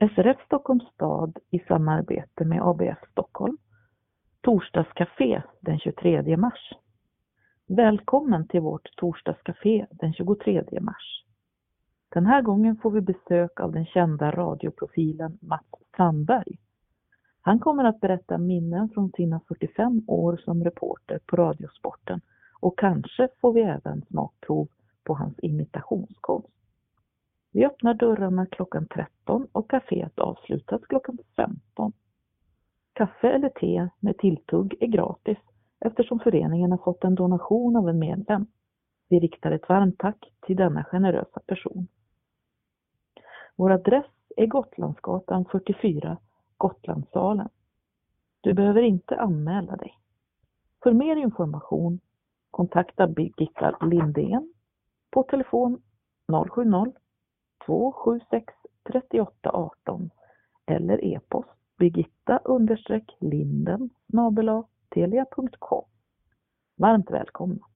SRF Stockholms stad i samarbete med ABF Stockholm. Torsdagscafé den 23 mars. Välkommen till vårt torsdagscafé den 23 mars. Den här gången får vi besök av den kända radioprofilen Mats Strandberg. Han kommer att berätta minnen från sina 45 år som reporter på Radiosporten och kanske får vi även smakprov på hans imitationskonst. Vi öppnar dörrarna klockan 13 och kaféet avslutas klockan 15. Kaffe eller te med tilltugg är gratis eftersom föreningen har fått en donation av en medlem. Vi riktar ett varmt tack till denna generösa person. Vår adress är Gotlandsgatan 44, Gotlandssalen. Du behöver inte anmäla dig. För mer information kontakta Birgitta Lindén på telefon 070 276 3818 eller e-post birgitta linden telia.com. Varmt välkomna!